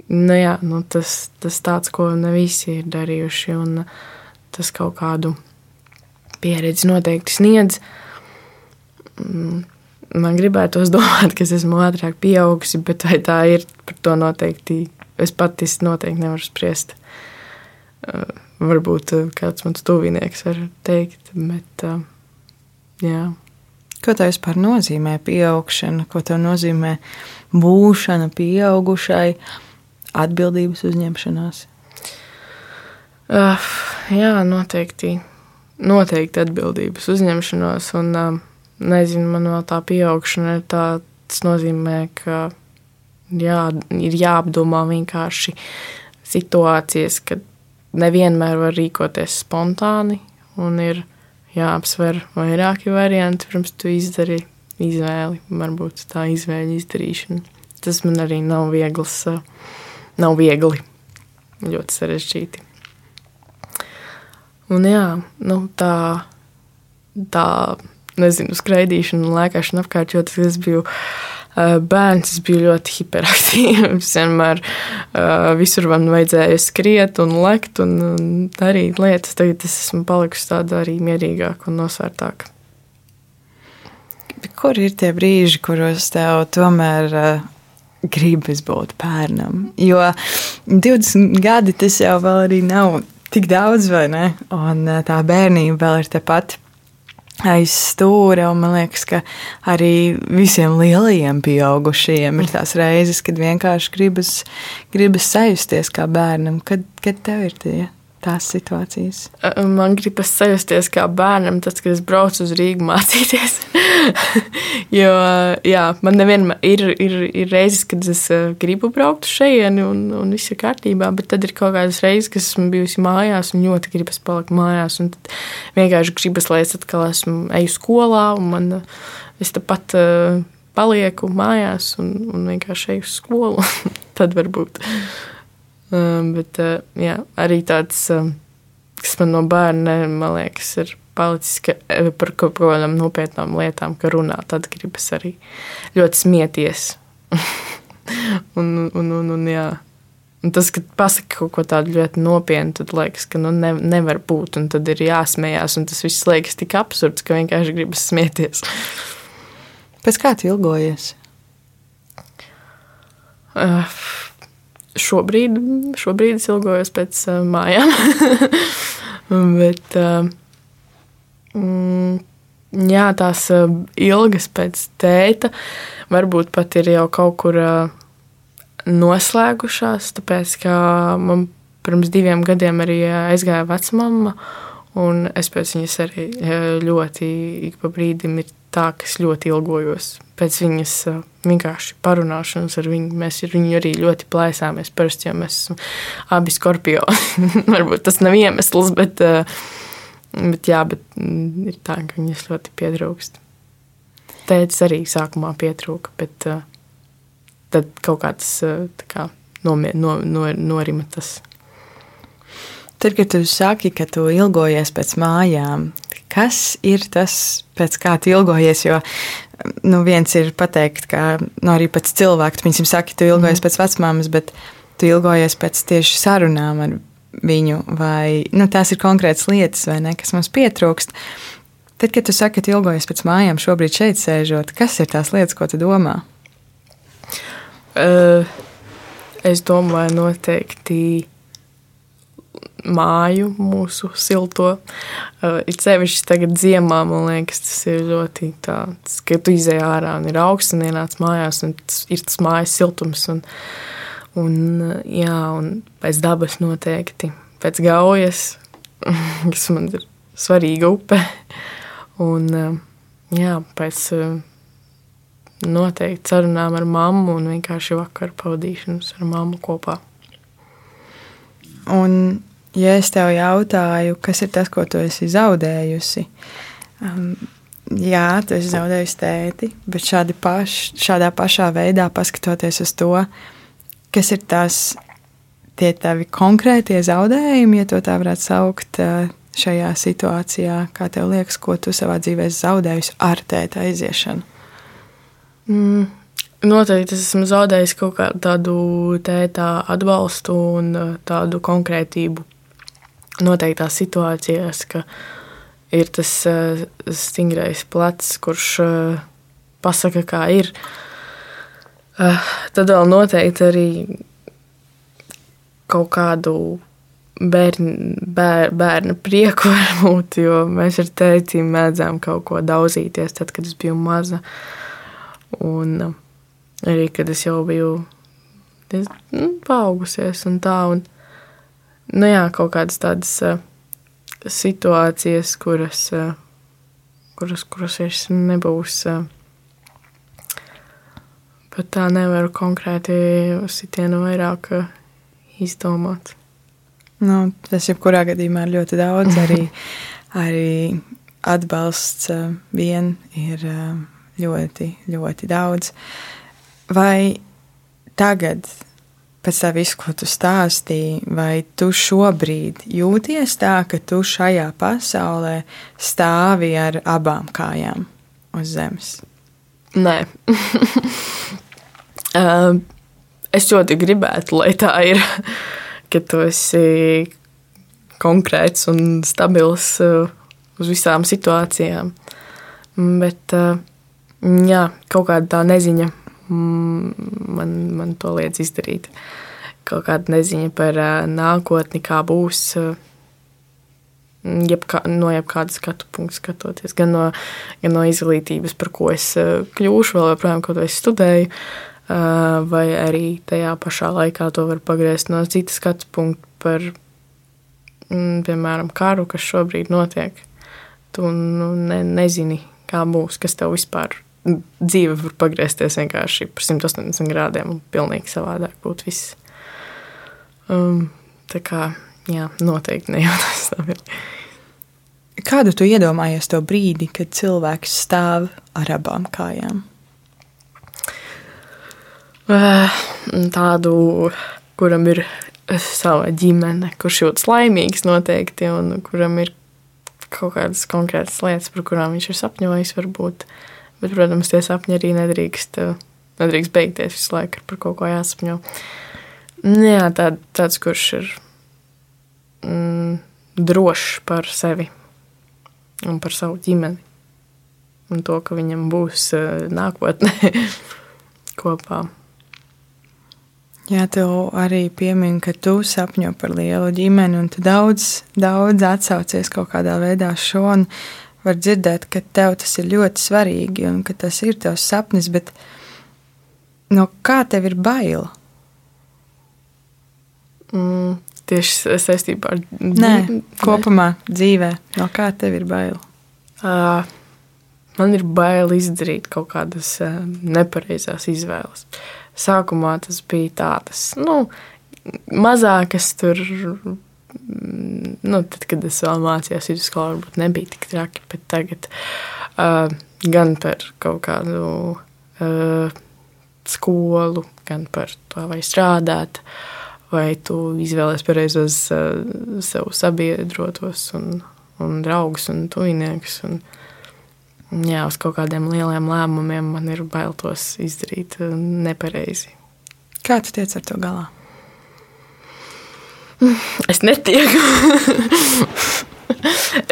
nu jā, nu tas, tas tāds, ko ne visi ir darījuši, un tas kaut kādu pieredzi noteikti sniedz. Mm, man gribētos *laughs* domāt, ka es esmu ātrāk pieaugusi, bet vai tā ir, par to noteikti es pati noteikti nevaru spriest. Uh, varbūt kāds mans tuvinieks var teikt, bet uh, jā. Ko tev vispār nozīmē pieaugšana, ko tev nozīmē būšana pieaugušai, atbildības uzņemšanās? Uh, jā, noteikti. Noteikti atbildības uzņemšanos, un uh, nezinu, man vēl tā pieaugšana ir tā, tas nozīmē, ka jā, ir jāapdomā vienkārši situācijas, kad nevienmēr var rīkoties spontāni, un ir jāapsver vairāki varianti, pirms tu izdari izvēli. Varbūt tā izvēļu izdarīšana. Tas man arī nav viegls, nav viegli, ļoti sarežģīti. Un jā, nu, tā, tā nezinu, skraidīšana un lēkāšana apkārt, jo tas biju bērns es biju ļoti hiperaktīvs. *laughs* Vienmēr uh, visur man vajadzēja skriet un lekt un, darīt lietas. Tagad es esmu palikusi tāda arī mierīgāka un nosvērtāka. Kur ir tie brīži, kuros tev tomēr uh, gribas būt bērnam? Jo 20 gadi tas jau vēl arī nav tik daudz, vai ne? Un tā bērnība vēl ir tepat aiz stūra. Man liekas, ka arī visiem lielajiem pieaugušajiem ir tās reizes, kad vienkārši gribas, gribas sajusties kā bērnam. Kad, kad tev ir tie? Tās situācijas? Man gribas sajusties kā bērnam, tad, kad es braucu uz Rīgu *laughs* mācīties. jo jā, man nevienmēr ir, ir, ir reizes, kad es gribu braukt šeit, un, un viss ir kārtībā, bet tad ir kaut kādas reizes, kad esmu bijusi mājās un ļoti gribas palikt mājās. Tad vienkārši gribas, lai es atkal esmu eju skolā, un man, es tepat palieku mājās un, un vienkārši eju uz skolu. *laughs* tad varbūt. Um, bet uh, jā, arī tāds, um, kas man no bērna, man liekas, ir palicis ka, eh, par kaut kādām nopietnām lietām, ka runā, tad gribas arī ļoti smieties. *laughs* un, un, un, un, jā. un tas, kad pasaka kaut ko tādu ļoti nopietnu, tad liekas, ka nu, ne, nevar būt, un tad ir jāsmējās, un tas viss liekas tik absurds, ka vienkārši gribas smieties. Pēc kā tu ilgojies? Uh, šobrīd, šobrīd es ilgojos pēc uh, mājām. *laughs* Bet uh, mm, jā, tās uh, ilgas pēc tēta varbūt pat ir jau kaut kur uh, noslēgušās. Tāpēc, ka man pirms diviem gadiem arī aizgāja vecmama. Un es pēc viņas arī ļoti ik pa brīdim ir tā, ka es ļoti ilgojos pēc viņas vienkārši parunāšanas ar viņu. Mēs ar viņu arī ļoti plēsāmies. Parasti jau mēs esam abi skorpioni. *laughs* Varbūt tas nav iemesls, bet, bet, jā, bet mm, ir tā, ka viņas ļoti pietrūkst. Tētis arī sākumā pietrūka, bet tad kaut kā tas kā, nomie, no, no, norima tas. Tad, kad tu saki, ka tu ilgojies pēc mājām, kas ir tas, pēc kā tu ilgojies? Jo nu, viens ir pateikt, ka nu, arī pēc cilvēka, viņam saki, tu ilgojies mm. pēc vecmāmas, bet tu ilgojies pēc tieši sarunām ar viņu, vai nu, tās ir konkrētas lietas, vai ne, kas mums pietrūkst. Tad, kad tu saki, ka tu ilgojies pēc mājām, šobrīd šeit sēžot, kas ir tās lietas, ko tu domā? Uh, es domāju, noteikti māju, mūsu silto. Uh, it sevišķi tagad ziemā, man liekas, tas ir ļoti tāds, ka tu izēj ārā un ir augsts un ienāc mājās un tas ir tas mājas siltums. Un, un, jā, un pēc dabas noteikti, pēc gaujas, *laughs* kas man ir svarīga upe. Un jā, pēc noteikti sarunām ar mammu un vienkārši vakaru pavadīšanas ar mammu kopā. Un ja es tev jautāju, kas ir tas, ko tu esi zaudējusi, um, jā, tu esi zaudējusi tēti, bet šādi paš, šādā pašā veidā paskatoties uz to, kas ir tas tie tavi konkrētie zaudējumi, ja to tā varētu saukt, šajā situācijā, kā tev liekas, ko tu savā dzīvē zaudējusi ar tēta aiziešanu? Mm. Noteikti es esmu zaudējis kaut kādu tādu tēta atbalstu un tādu konkrētību noteiktās situācijās, ka ir tas uh, stingrais plecs, kurš uh, pasaka, kā ir. Uh, tad vēl noteikti arī kaut kādu bērn, bēr, bērna prieku *laughs* varbūt, jo mēs ar tēti mēdzām kaut ko daudzīties, tad, kad es biju maza. Un arī, kad es jau biju diezgan nu, paaugusies un tā. Un, nu jā, kaut kādas tādas uh, situācijas, kuras, uh, kuras, kuras vairs nebūs. Uh, pat tā nevaru konkrēti sitienu vairāk uh, izdomāt. Nu, tas jebkurā gadījumā ir ļoti daudz. Arī, *laughs* arī atbalsts uh, vien ir uh, ļoti, ļoti daudz. Vai tagad, pēc tā visu, ko tu stāstīji, vai tu šobrīd jūties tā, ka tu šajā pasaulē stāvi ar abām kājām uz zemes? Nē. *laughs* uh, es ļoti gribētu, lai tā ir, *laughs* ka tu esi konkrēts un stabils uh, uz visām situācijām. Bet uh, jā, kaut kāda tā neziņa man, man to liedz izdarīt. Kaut kāda neziņa par nākotni, kā būs. Jebkā, no jebkāda skatu punkta skatoties, gan no, gan no izglītības, par ko es kļūšu, vēl joprojām, kaut ko studēju, vai arī tajā pašā laikā to var pagriezt no citas skatu punkta par, piemēram, karu, kas šobrīd notiek. Tu nu, ne, nezini, kā būs, kas tev vispār dzīve var pagriezties vienkārši par 180 grādiem un pilnīgi savādāk būtu viss. Um, tā kā, jā, noteikti nejūtas tā. Kādu tu iedomājies to brīdi, kad cilvēks stāv ar abām kājām? Uh, tādu, kuram ir sava ģimene, kurš jūtas laimīgs noteikti, un kuram ir kaut kādas konkrētas lietas, par kurām viņš ir sapņojis, varbūt. Uh, Bet, protams, tie sapņi arī nedrīkst, eh, nedrīkst beigties visu laiku par kaut ko jāsapņo. Nu jā, tā, tāds, kurš ir mm, drošs par sevi un par savu ģimeni. Un to, ka viņam būs uh, nākotnē *laughs* kopā. Jā, tev arī piemin, ka tu sapņo par lielu ģimeni, un tu daudz, daudz atsaucies kaut kādā veidā šo. Un var dzirdēt, ka tev tas ir ļoti svarīgi un ka tas ir tavs sapnis, bet no kā tev ir baila? Mm, tieši saistībā ar Nē, kopumā dzīvē, no kā tev ir baila? Uh, man ir bail izdarīt kaut kādas uh, nepareizās izvēles. Sākumā tas bija tādas, nu, mazākas tur. Mm, Nu, tad, kad es vēl mācījos vidusskolā, varbūt nebija tik traki, bet tagad uh, gan par kaut kādu uh, skolu, gan par to, vai strādāt, vai tu izvēlēsies pareizos uh, sev sabiedrotos un, un draugus un tuviniekus. Un, jā, uz kaut kādiem lieliem lēmumiem man ir bail tos izdarīt uh, nepareizi. Kā tu tiec ar to galā? Es netieku.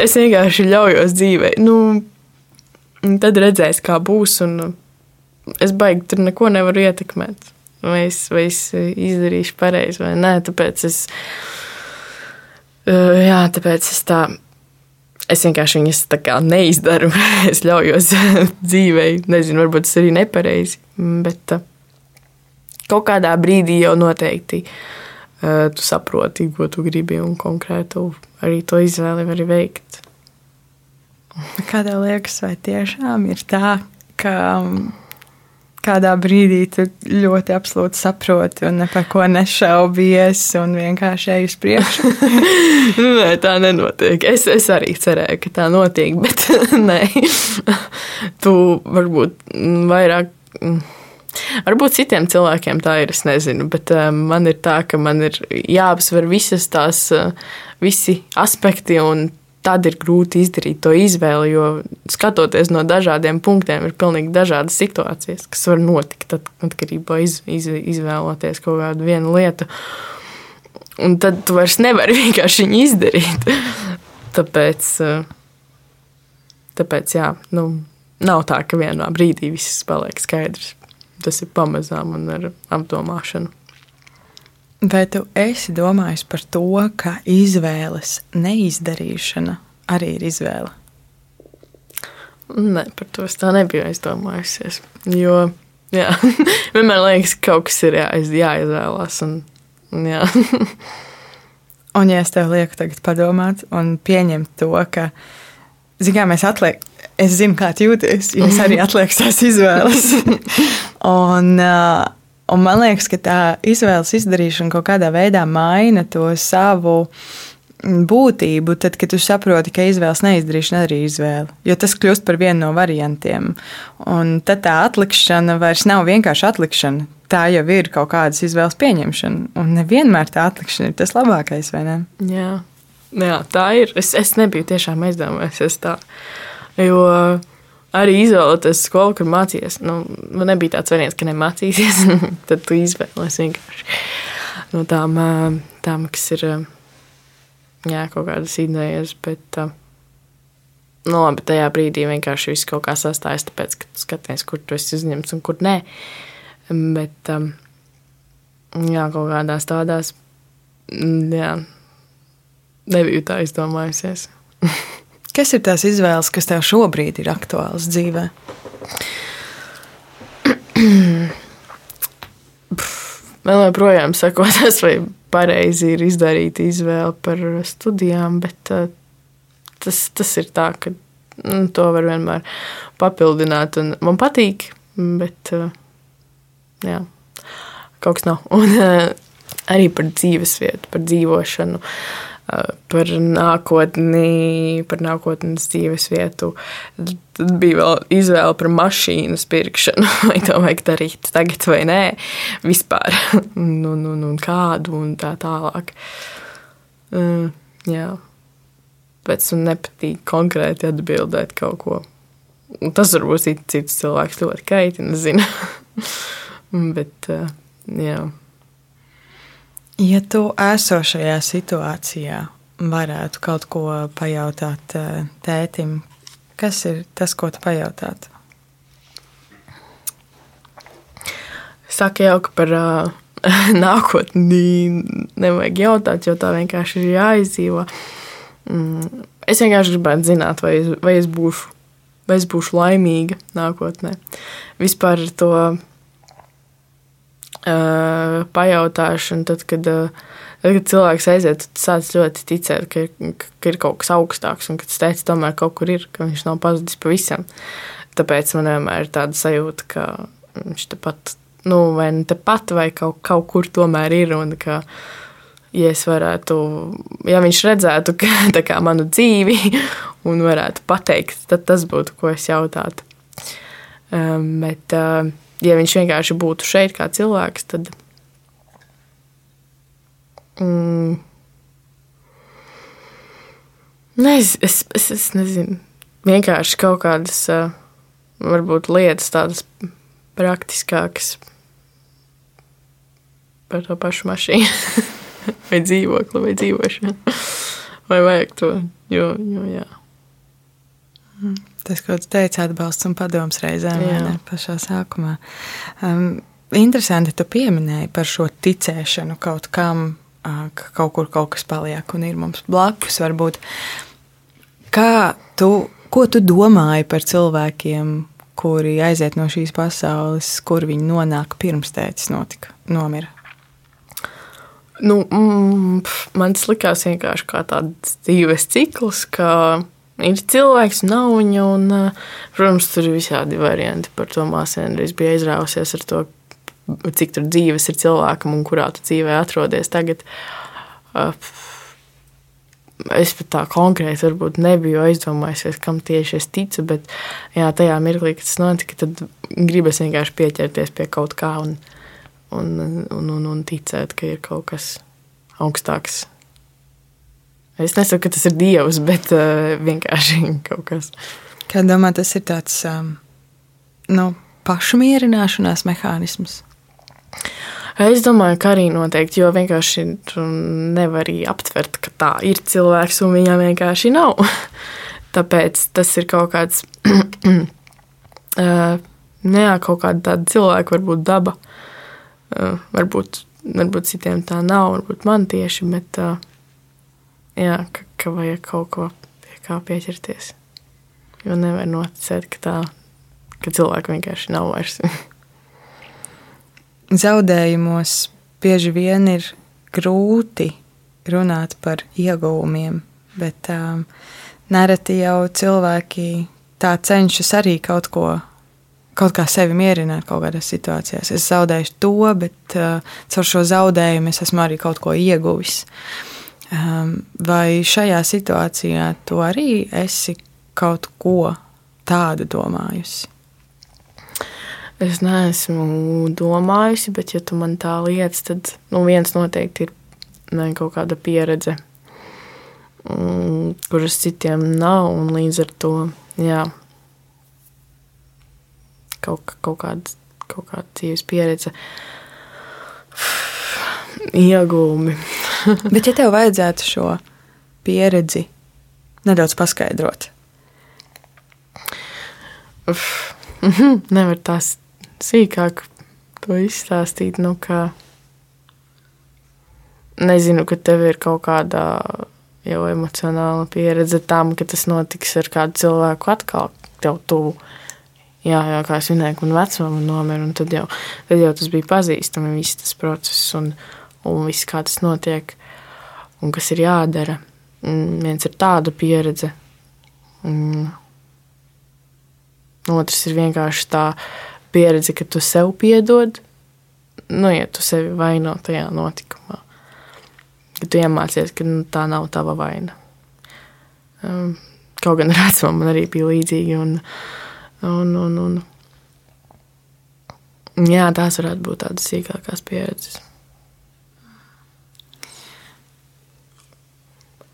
es vienkārši ļaujos dzīvē. Nu, tad redzēs, kā būs. Es baigi tur neko nevaru ietekmēt. Vai es, vai es izdarīšu pareizi vai nē. Tāpēc es, uh, jā, tāpēc es tā. Es vienkārši viņas tā kā neizdaru. *laughs* es ļaujos *laughs* dzīvē. Nezinu, varbūt tas arī nepareizi. Bet uh, kaut kādā brīdī jau noteikti uh, tu saproti, ko tu gribi un konkrētu arī to izvēli vari veikt. Kādā liekas, vai tiešām ir tā, ka um, kādā brīdī tu ļoti absolūti saproti un par ko nešaubies un vienkārši ej uz priekšu? *laughs* Nē, tā nenotiek. Es, es arī cerēju, ka tā notiek, bet *laughs* nē, tu varbūt vairāk. Varbūt citiem cilvēkiem tā ir, es nezinu, bet uh, man ir tā, ka man ir jāapsver visas tās, uh, visi aspekti, un tad ir grūti izdarīt to izvēli, jo skatoties no dažādiem punktiem, ir pilnīgi dažādas situācijas, kas var notikt atkarībā iz, iz, izvēloties kaut kādu vienu lietu. Un tad tu vairs nevari *laughs* vienkārši viņu izdarīt. tāpēc, uh, tāpēc jā, nu, nav tā, ka vienā brīdī viss paliek skaidrs tas ir pamazām un ar apdomāšanu. Vai tu esi domājis par to, ka izvēles neizdarīšana arī ir izvēle? Nē, par to es tā nebiju aizdomājusies. Jo jā, *laughs* vienmēr liekas, ka kaut kas ir jā, jāizvēlās. Un, un jā. *laughs* un, ja es tev lieku tagad padomāt un pieņemt to, ka zinām, mēs atliekam es zinu, kā jūties, jo es arī atlieku tās izvēles. *laughs* un, uh, un man liekas, ka tā izvēles izdarīšana kaut kādā veidā maina to savu būtību, tad, kad tu saproti, ka izvēles neizdarīšana arī ir izvēle. Jo tas kļūst par vienu no variantiem. Un tad tā atlikšana vairs nav vienkārši atlikšana. Tā jau ir kaut kādas izvēles pieņemšana. Un nevienmēr tā atlikšana ir tas labākais, vai ne? Jā, Jā tā ir. Es, es nebiju tiešām aizdomājies tā. Jo arī izvēlēties skolu, kur mācījies, nu, man nebija tāds variants, ka nemācīsies. *laughs* tad tu izvēlēsies vienkārši no tām, tām kas ir jā, kaut kādas idejas. Bet, nu, labi, tajā brīdī vienkārši viss kaut kā sastājas, tāpēc, ka tu skaties, kur tu esi uzņemts un kur nē. Bet, jā, kaut kādās tādās, jā, nebiju tā izdomājusies. *laughs* Kas ir tās izvēles, kas tev šobrīd ir aktuālas dzīvē? Man joprojām sakotas, *laughs* vai pareizi ir izdarīta izvēle par studijām, bet uh, tas, tas ir tā, ka nu, to var vienmēr papildināt. Man patīk, bet uh, jā, kaut kas nav. *laughs* Un uh, arī par dzīvesvietu, par dzīvošanu. Uh, par nākotni, par nākotnes dzīves vietu. Tad bija vēl izvēle par mašīnas pirkšanu, *laughs* vai to vajag darīt tagad vai nē, vispār, *laughs* un, un, un, un kādu un tā tālāk. Uh, jā, pēc tam nepatīk konkrēti atbildēt kaut ko. Un tas varbūt cits cilvēks ļoti kaitina, zina. *laughs* Bet, uh, jā. Ja tu esošajā situācijā varētu kaut ko pajautāt eh, tētim, kas ir tas, ko tu pajautātu? Saka jau, ka par *laughs* uh, nākotni nevajag jautāt, jo tā vienkārši ir jāizdzīvo. Mm, es vienkārši gribētu zināt, vai es, vai es, būšu, vai es būšu laimīga nākotnē. Vispār to uh, pajautāšu, un tad, kad, uh, tad, kad cilvēks aiziet, tad sāc ļoti ticēt, ka, ka ir kaut kas augstāks, un ka tas teicis tomēr kaut kur ir, ka viņš nav pazudis pavisam. Tāpēc man vienmēr ir tāda sajūta, ka viņš tepat, nu, vai ne tepat, vai kaut, kaut kur tomēr ir, un ka, ja es varētu, ja viņš redzētu ka, *laughs* kā, manu dzīvi *laughs* un varētu pateikt, tad tas būtu, ko es jautātu. Um, bet, uh, ja viņš vienkārši būtu šeit kā cilvēks, tad. Mm, ne, es, es, es, nezinu. Vienkārši kaut kādas, uh, varbūt lietas tādas praktiskākas par to pašu mašīnu, *laughs* vai dzīvokli, vai dzīvošanu. Vai vajag to? Jo, jo jā. Tas, ko tu teici, atbalsts un padoms reizēm ne, pašā sākumā. Um, interesanti, tu pieminēji par šo ticēšanu kaut kam, ka kaut kur kaut kas paliek un ir mums blakus. Varbūt. Kā tu, ko tu domāji par cilvēkiem, kuri aiziet no šīs pasaules, kur viņi nonāk pirms tēcis notika, nomira? Nu, mm, man tas likās vienkārši kā tāds dzīves cikls, ka ir cilvēks, nav viņa. Un, protams, tur ir visādi varianti par to māsēnu. Es biju aizrāvusies ar to, cik tur dzīves ir cilvēkam un kurā tu dzīvē atrodies tagad. Es pat tā konkrēti varbūt nebiju aizdomājusies, kam tieši es ticu, bet jā, tajā mirklī, kad tas notika, tad gribas vienkārši pieķerties pie kaut kā un, un, un, un, un ticēt, ka ir kaut kas augstāks Es nesaku, ka tas ir dievs, bet uh, vienkārši *laughs* kaut kas. Kā domā, tas ir tāds um, nu, pašmierināšanās mehānisms? Es domāju, ka arī noteikti, jo vienkārši nevar arī aptvert, ka tā ir cilvēks un viņam vienkārši nav. *laughs* Tāpēc tas ir kaut kāds, *clears throat* uh, ne kaut kāda tāda cilvēka, varbūt daba. Uh, varbūt, varbūt citiem tā nav, varbūt man tieši, bet uh, jā, ka, ka vajag kaut ko pie kā pieķerties. Jo nevar noticēt, ka tā, ka cilvēki vienkārši nav vairs. *laughs* Zaudējumos bieži vien ir grūti runāt par ieguvumiem, bet um, nereti jau cilvēki tā cenšas arī kaut ko, kaut kā sevi mierināt kaut kādās situācijās. Es zaudēju to, bet uh, caur šo zaudējumu es esmu arī kaut ko ieguvis. Uh, vai šajā situācijā tu arī esi kaut ko tādu domājusi? Es neesmu domājusi, bet, ja tu man tā lietas, tad nu, viens noteikti ir ne, kaut kāda pieredze, kuras citiem nav. Līdz ar to jā, kaut, kaut, kāda, kaut kāda dzīves pieredze, iegūmi. *laughs* Bet, ja tev vajadzētu šo pieredzi nedaudz paskaidrot, Uf, mhm, nevar tās sīkāk to izstāstīt. Nu, ka nezinu, ka tev ir kaut kāda jau emocionāla pieredze tam, ka tas notiks ar kādu cilvēku atkal tev tuvu. Jā, jā, kā es minēju, un vecumam nomira, un tad jau, tad jau tas bija pazīstami, viss tas process. Un, un viss, kā tas notiek un kas ir jādara. Viens ir tāda pieredze, un otrs ir vienkārši tā pieredze, ka tu sev piedod, nu, ja tu sevi vaino tajā notikumā. Ka tu iemācies, ka nu, tā nav tava vaina. Um, kaut gan *laughs* vecumu man arī bija līdzīgi. Un, un, un, un, jā, tās varētu būt tādas sīkākās pieredzes.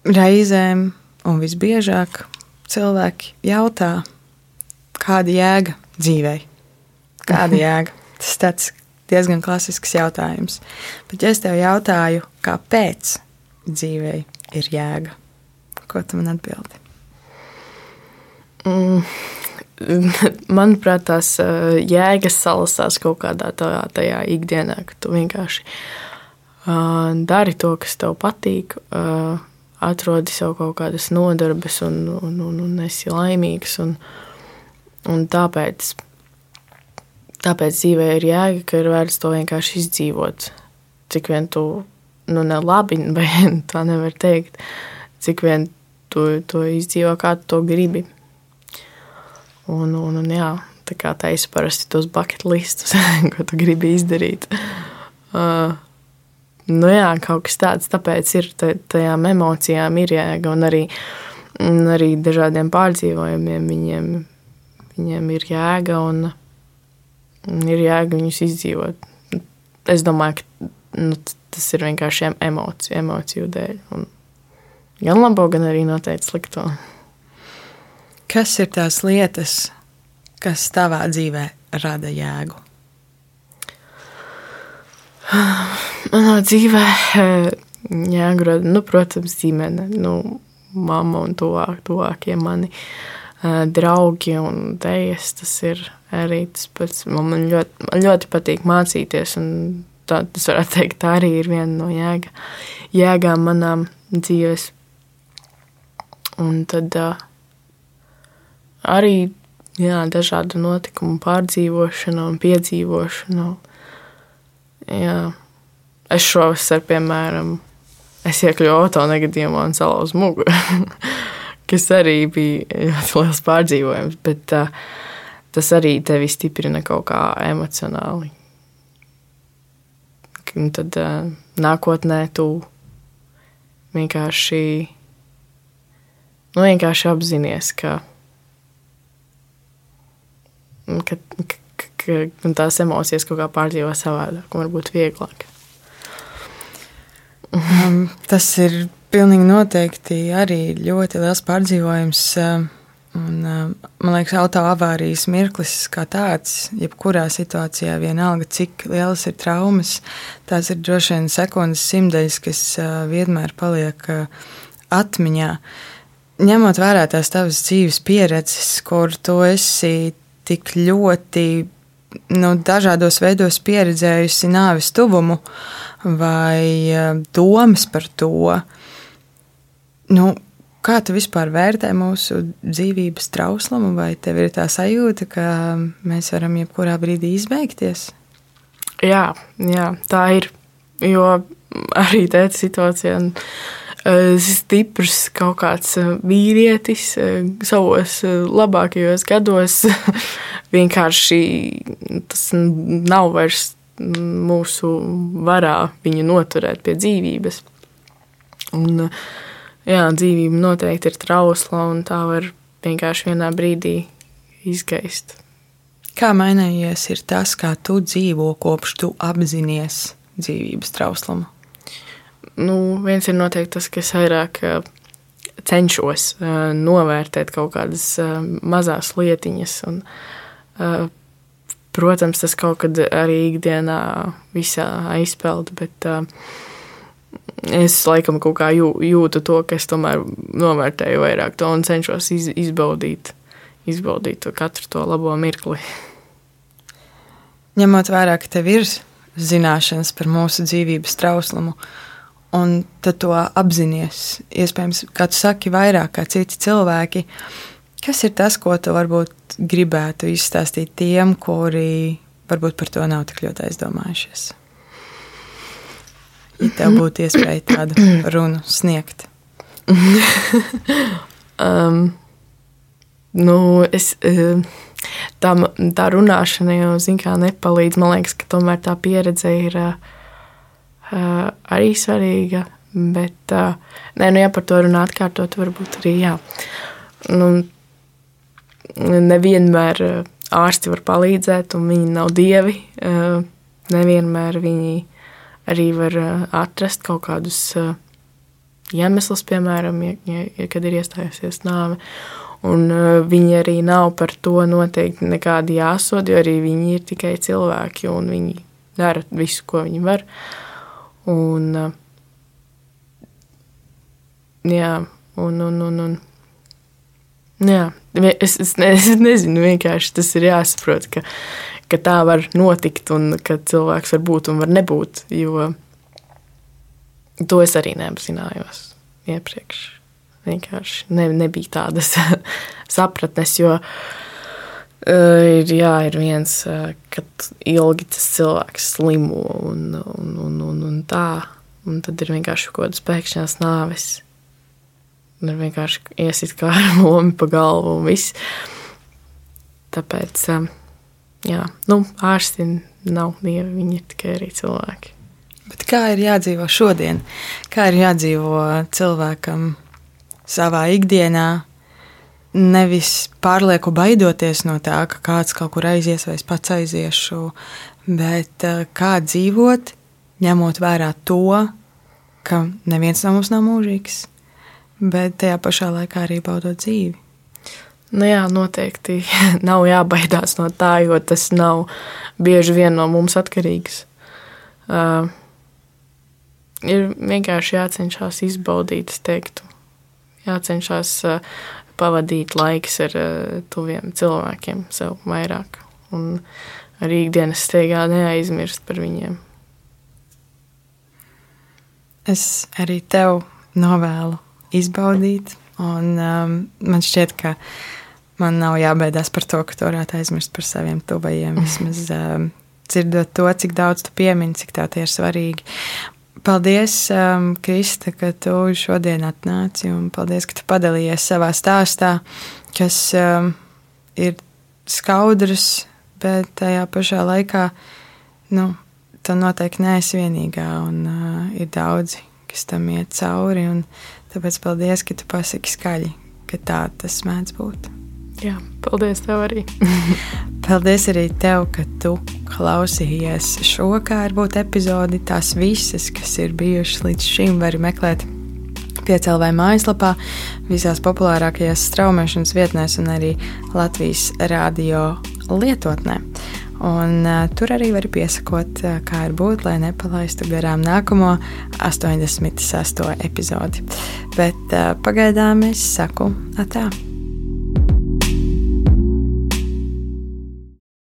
Reizēm un visbiežāk cilvēki jautā, kāda jēga dzīvei? Kāda *laughs* jēga? Tas tāds diezgan klasisks jautājums. Bet, ja es tev jautāju, kāpēc dzīvei ir jēga, ko tu man atbildi? Mm. *laughs* Manuprāt, tās jēgas salasās kaut kādā tajā, tajā ikdienā, ka tu vienkārši uh, dari to, kas tev patīk. Uh, atrodi sev kaut kādas nodarbes un, un, un, un esi laimīgs. Un, un tāpēc, kāpēc dzīvē ir jēga, ka ir vērts to vienkārši izdzīvot. Cik vien tu, nu, ne labi, *laughs* vai tā nevar teikt, cik vien tu to izdzīvo, kā tu to gribi. Un, un, un jā, tā kā taisa parasti tos bucket listus, *laughs* ko tu gribi izdarīt. *laughs* Uh, nu jā, kaut kas tāds, tāpēc ir tajām emocijām ir jēga un arī, un arī dažādiem pārdzīvojumiem viņiem, viņiem ir jēga un, un ir jēga viņus izdzīvot. Es domāju, ka nu, tas ir vienkārši emociju, emociju dēļ. Un gan labo, gan arī noteikti slikto. Kas ir tās lietas, kas tavā dzīvē rada jēgu? *sighs* Manā dzīvē eh, jēgu rada, nu, protams, ģimene, nu, mamma un tuvāk, tuvākie mani uh, draugi un dēļas. Tas ir arī tas pats. Man ļoti, man ļoti patīk mācīties, un tā, tas varētu teikt, tā arī ir viena no jēga, jēgām manām dzīves. Un tad uh, arī jā, dažādu notikumu pārdzīvošana un piedzīvošana. Jā. Es šovasar, piemēram, es iekļuvu auto negadījumā un salauzu muguru, *laughs* kas arī bija ļoti liels pārdzīvojums, bet uh, tas arī tevi stiprina kaut kā emocionāli. Un tad uh, nākotnē tu vienkārši, nu, vienkārši apzinājies, ka ka, ka, ka tās emocijas kaut kā pārdzīvo savādāk, un varbūt vieglāk. Um, tas ir pilnīgi noteikti arī ļoti liels pārdzīvojums. Um, un, um, man liekas, autoavārijas mirklis kā tāds, jebkurā situācijā, vienalga cik lielas ir traumas, tās ir droši vien sekundes simtaļas, kas uh, vienmēr paliek uh, atmiņā. Ņemot vērā tās tavas dzīves pieredzes, kur tu esi tik ļoti nu, dažādos veidos pieredzējusi nāves tuvumu vai e, domas par to. Nu, kā tu vispār vērtē mūsu dzīvības trauslumu, vai tev ir tā sajūta, ka mēs varam jebkurā brīdī izbeigties? Jā, jā tā ir. Jo arī tādā situācijā Eh, stiprs kaut kāds eh, vīrietis eh, savos labākajos gados. *laughs* Vienkārši tas nav vairs mūsu varā viņu noturēt pie dzīvības. Un, jā, dzīvība noteikti ir trausla, un tā var vienkārši vienā brīdī izgaist. Kā mainījies ir tas, kā tu dzīvo kopš tu apzinājies dzīvības trauslumu? Nu, viens ir noteikti tas, ka es vairāk cenšos novērtēt kaut kādas mazas lietiņas. Un, protams, tas kaut kad arī ikdienā visā aizpeld, bet es laikam kaut kā jūtu to, ka es tomēr novērtēju vairāk to un cenšos iz, izbaudīt, izbaudīt to katru to labo mirkli. Ņemot vērā, ka tev ir zināšanas par mūsu dzīvības trauslumu, uh, un tad to apzināties. Iespējams, kā tu saki, vairāk kā citi cilvēki. Kas ir tas, ko tu varbūt gribētu izstāstīt tiem, kuri varbūt par to nav tik ļoti aizdomājušies? Ja tev būtu iespēja tādu runu sniegt. *laughs* um, nu, es, um, tā, tā runāšana jau zin, nepalīdz. Man liekas, ka tomēr tā pieredze ir. Uh, uh, arī svarīga. Bet, uh, nē, nu, ja par to runā atkārtot, varbūt arī jā. Nu, nevienmēr ārsti var palīdzēt, un viņi nav dievi. Uh, nevienmēr viņi arī var atrast kaut kādus iemeslus, piemēram, ja, ja, kad ir iestājusies nāve. Un viņi arī nav par to noteikti nekādi jāsod, jo arī viņi ir tikai cilvēki un viņi dara visu, ko viņi var. Un, jā, un, un, un, un jā, es, es, ne, *laughs* es nezinu, vienkārši tas ir jāsaprot, ka, ka tā var notikt un ka cilvēks var būt un var nebūt, jo to es arī neapzinājos iepriekš. Vienkārši ne, nebija tādas *laughs* sapratnes, jo Uh, ir, jā, ir viens, uh, kad ilgi tas cilvēks slimo un, un, un, un, un tā. Un tad ir vienkārši kaut kādas pēkšņās nāves. Ir vienkārši iesit kā *laughs* ar lomu pa galvu un viss. Tāpēc, um, jā, nu, ārsti nav dievi, viņi ir tikai arī cilvēki. Bet kā ir jādzīvo šodien? Kā ir jādzīvo cilvēkam savā ikdienā, nevis pārlieku baidoties no tā, ka kāds kaut kur aizies vai es pats aiziešu, bet eh, kā dzīvot, ņemot vērā to, ka neviens no mums nav mūžīgs, bet tajā pašā laikā arī baudot dzīvi. Nu jā, noteikti *laughs* nav jābaidās no tā, jo tas nav bieži vien no mums atkarīgs. Uh, ir vienkārši jācenšas izbaudīt, es teiktu, jācenšas uh, pavadīt laiks ar uh, tuviem cilvēkiem, sev vairāk. Un arī ikdienas steigā neaizmirst par viņiem. Es arī tev novēlu izbaudīt, un um, man šķiet, ka man nav jābaidās par to, ka tu varētu aizmirst par saviem tuvajiem. Vismaz um, dzirdot to, cik daudz tu piemini, cik tā tie ir svarīgi. Paldies, um, Krista, ka tu šodien atnāci un paldies, ka tu padalījies savā stāstā, kas um, ir skaudrs, bet tajā pašā laikā nu, tu noteikti neesi vienīgā un uh, ir daudzi, kas tam iet cauri. Tāpēc paldies, ka tu pasaki skaļi, ka tā tas mēdz būt. Jā, paldies tev arī. *laughs* paldies arī tev, ka tu klausījies šo kā ar būt epizodi. Tās visas, kas ir bijušas līdz šim, var meklēt piecēlē mājaslapā, visās populārākajās straumēšanas vietnēs un arī Latvijas radio lietotnē. Un, uh, tur arī var piesakot, uh, kā ir būt, lai nepalaistu garām nākamo 86. epizodi. Bet uh, pagaidām es saku, atā!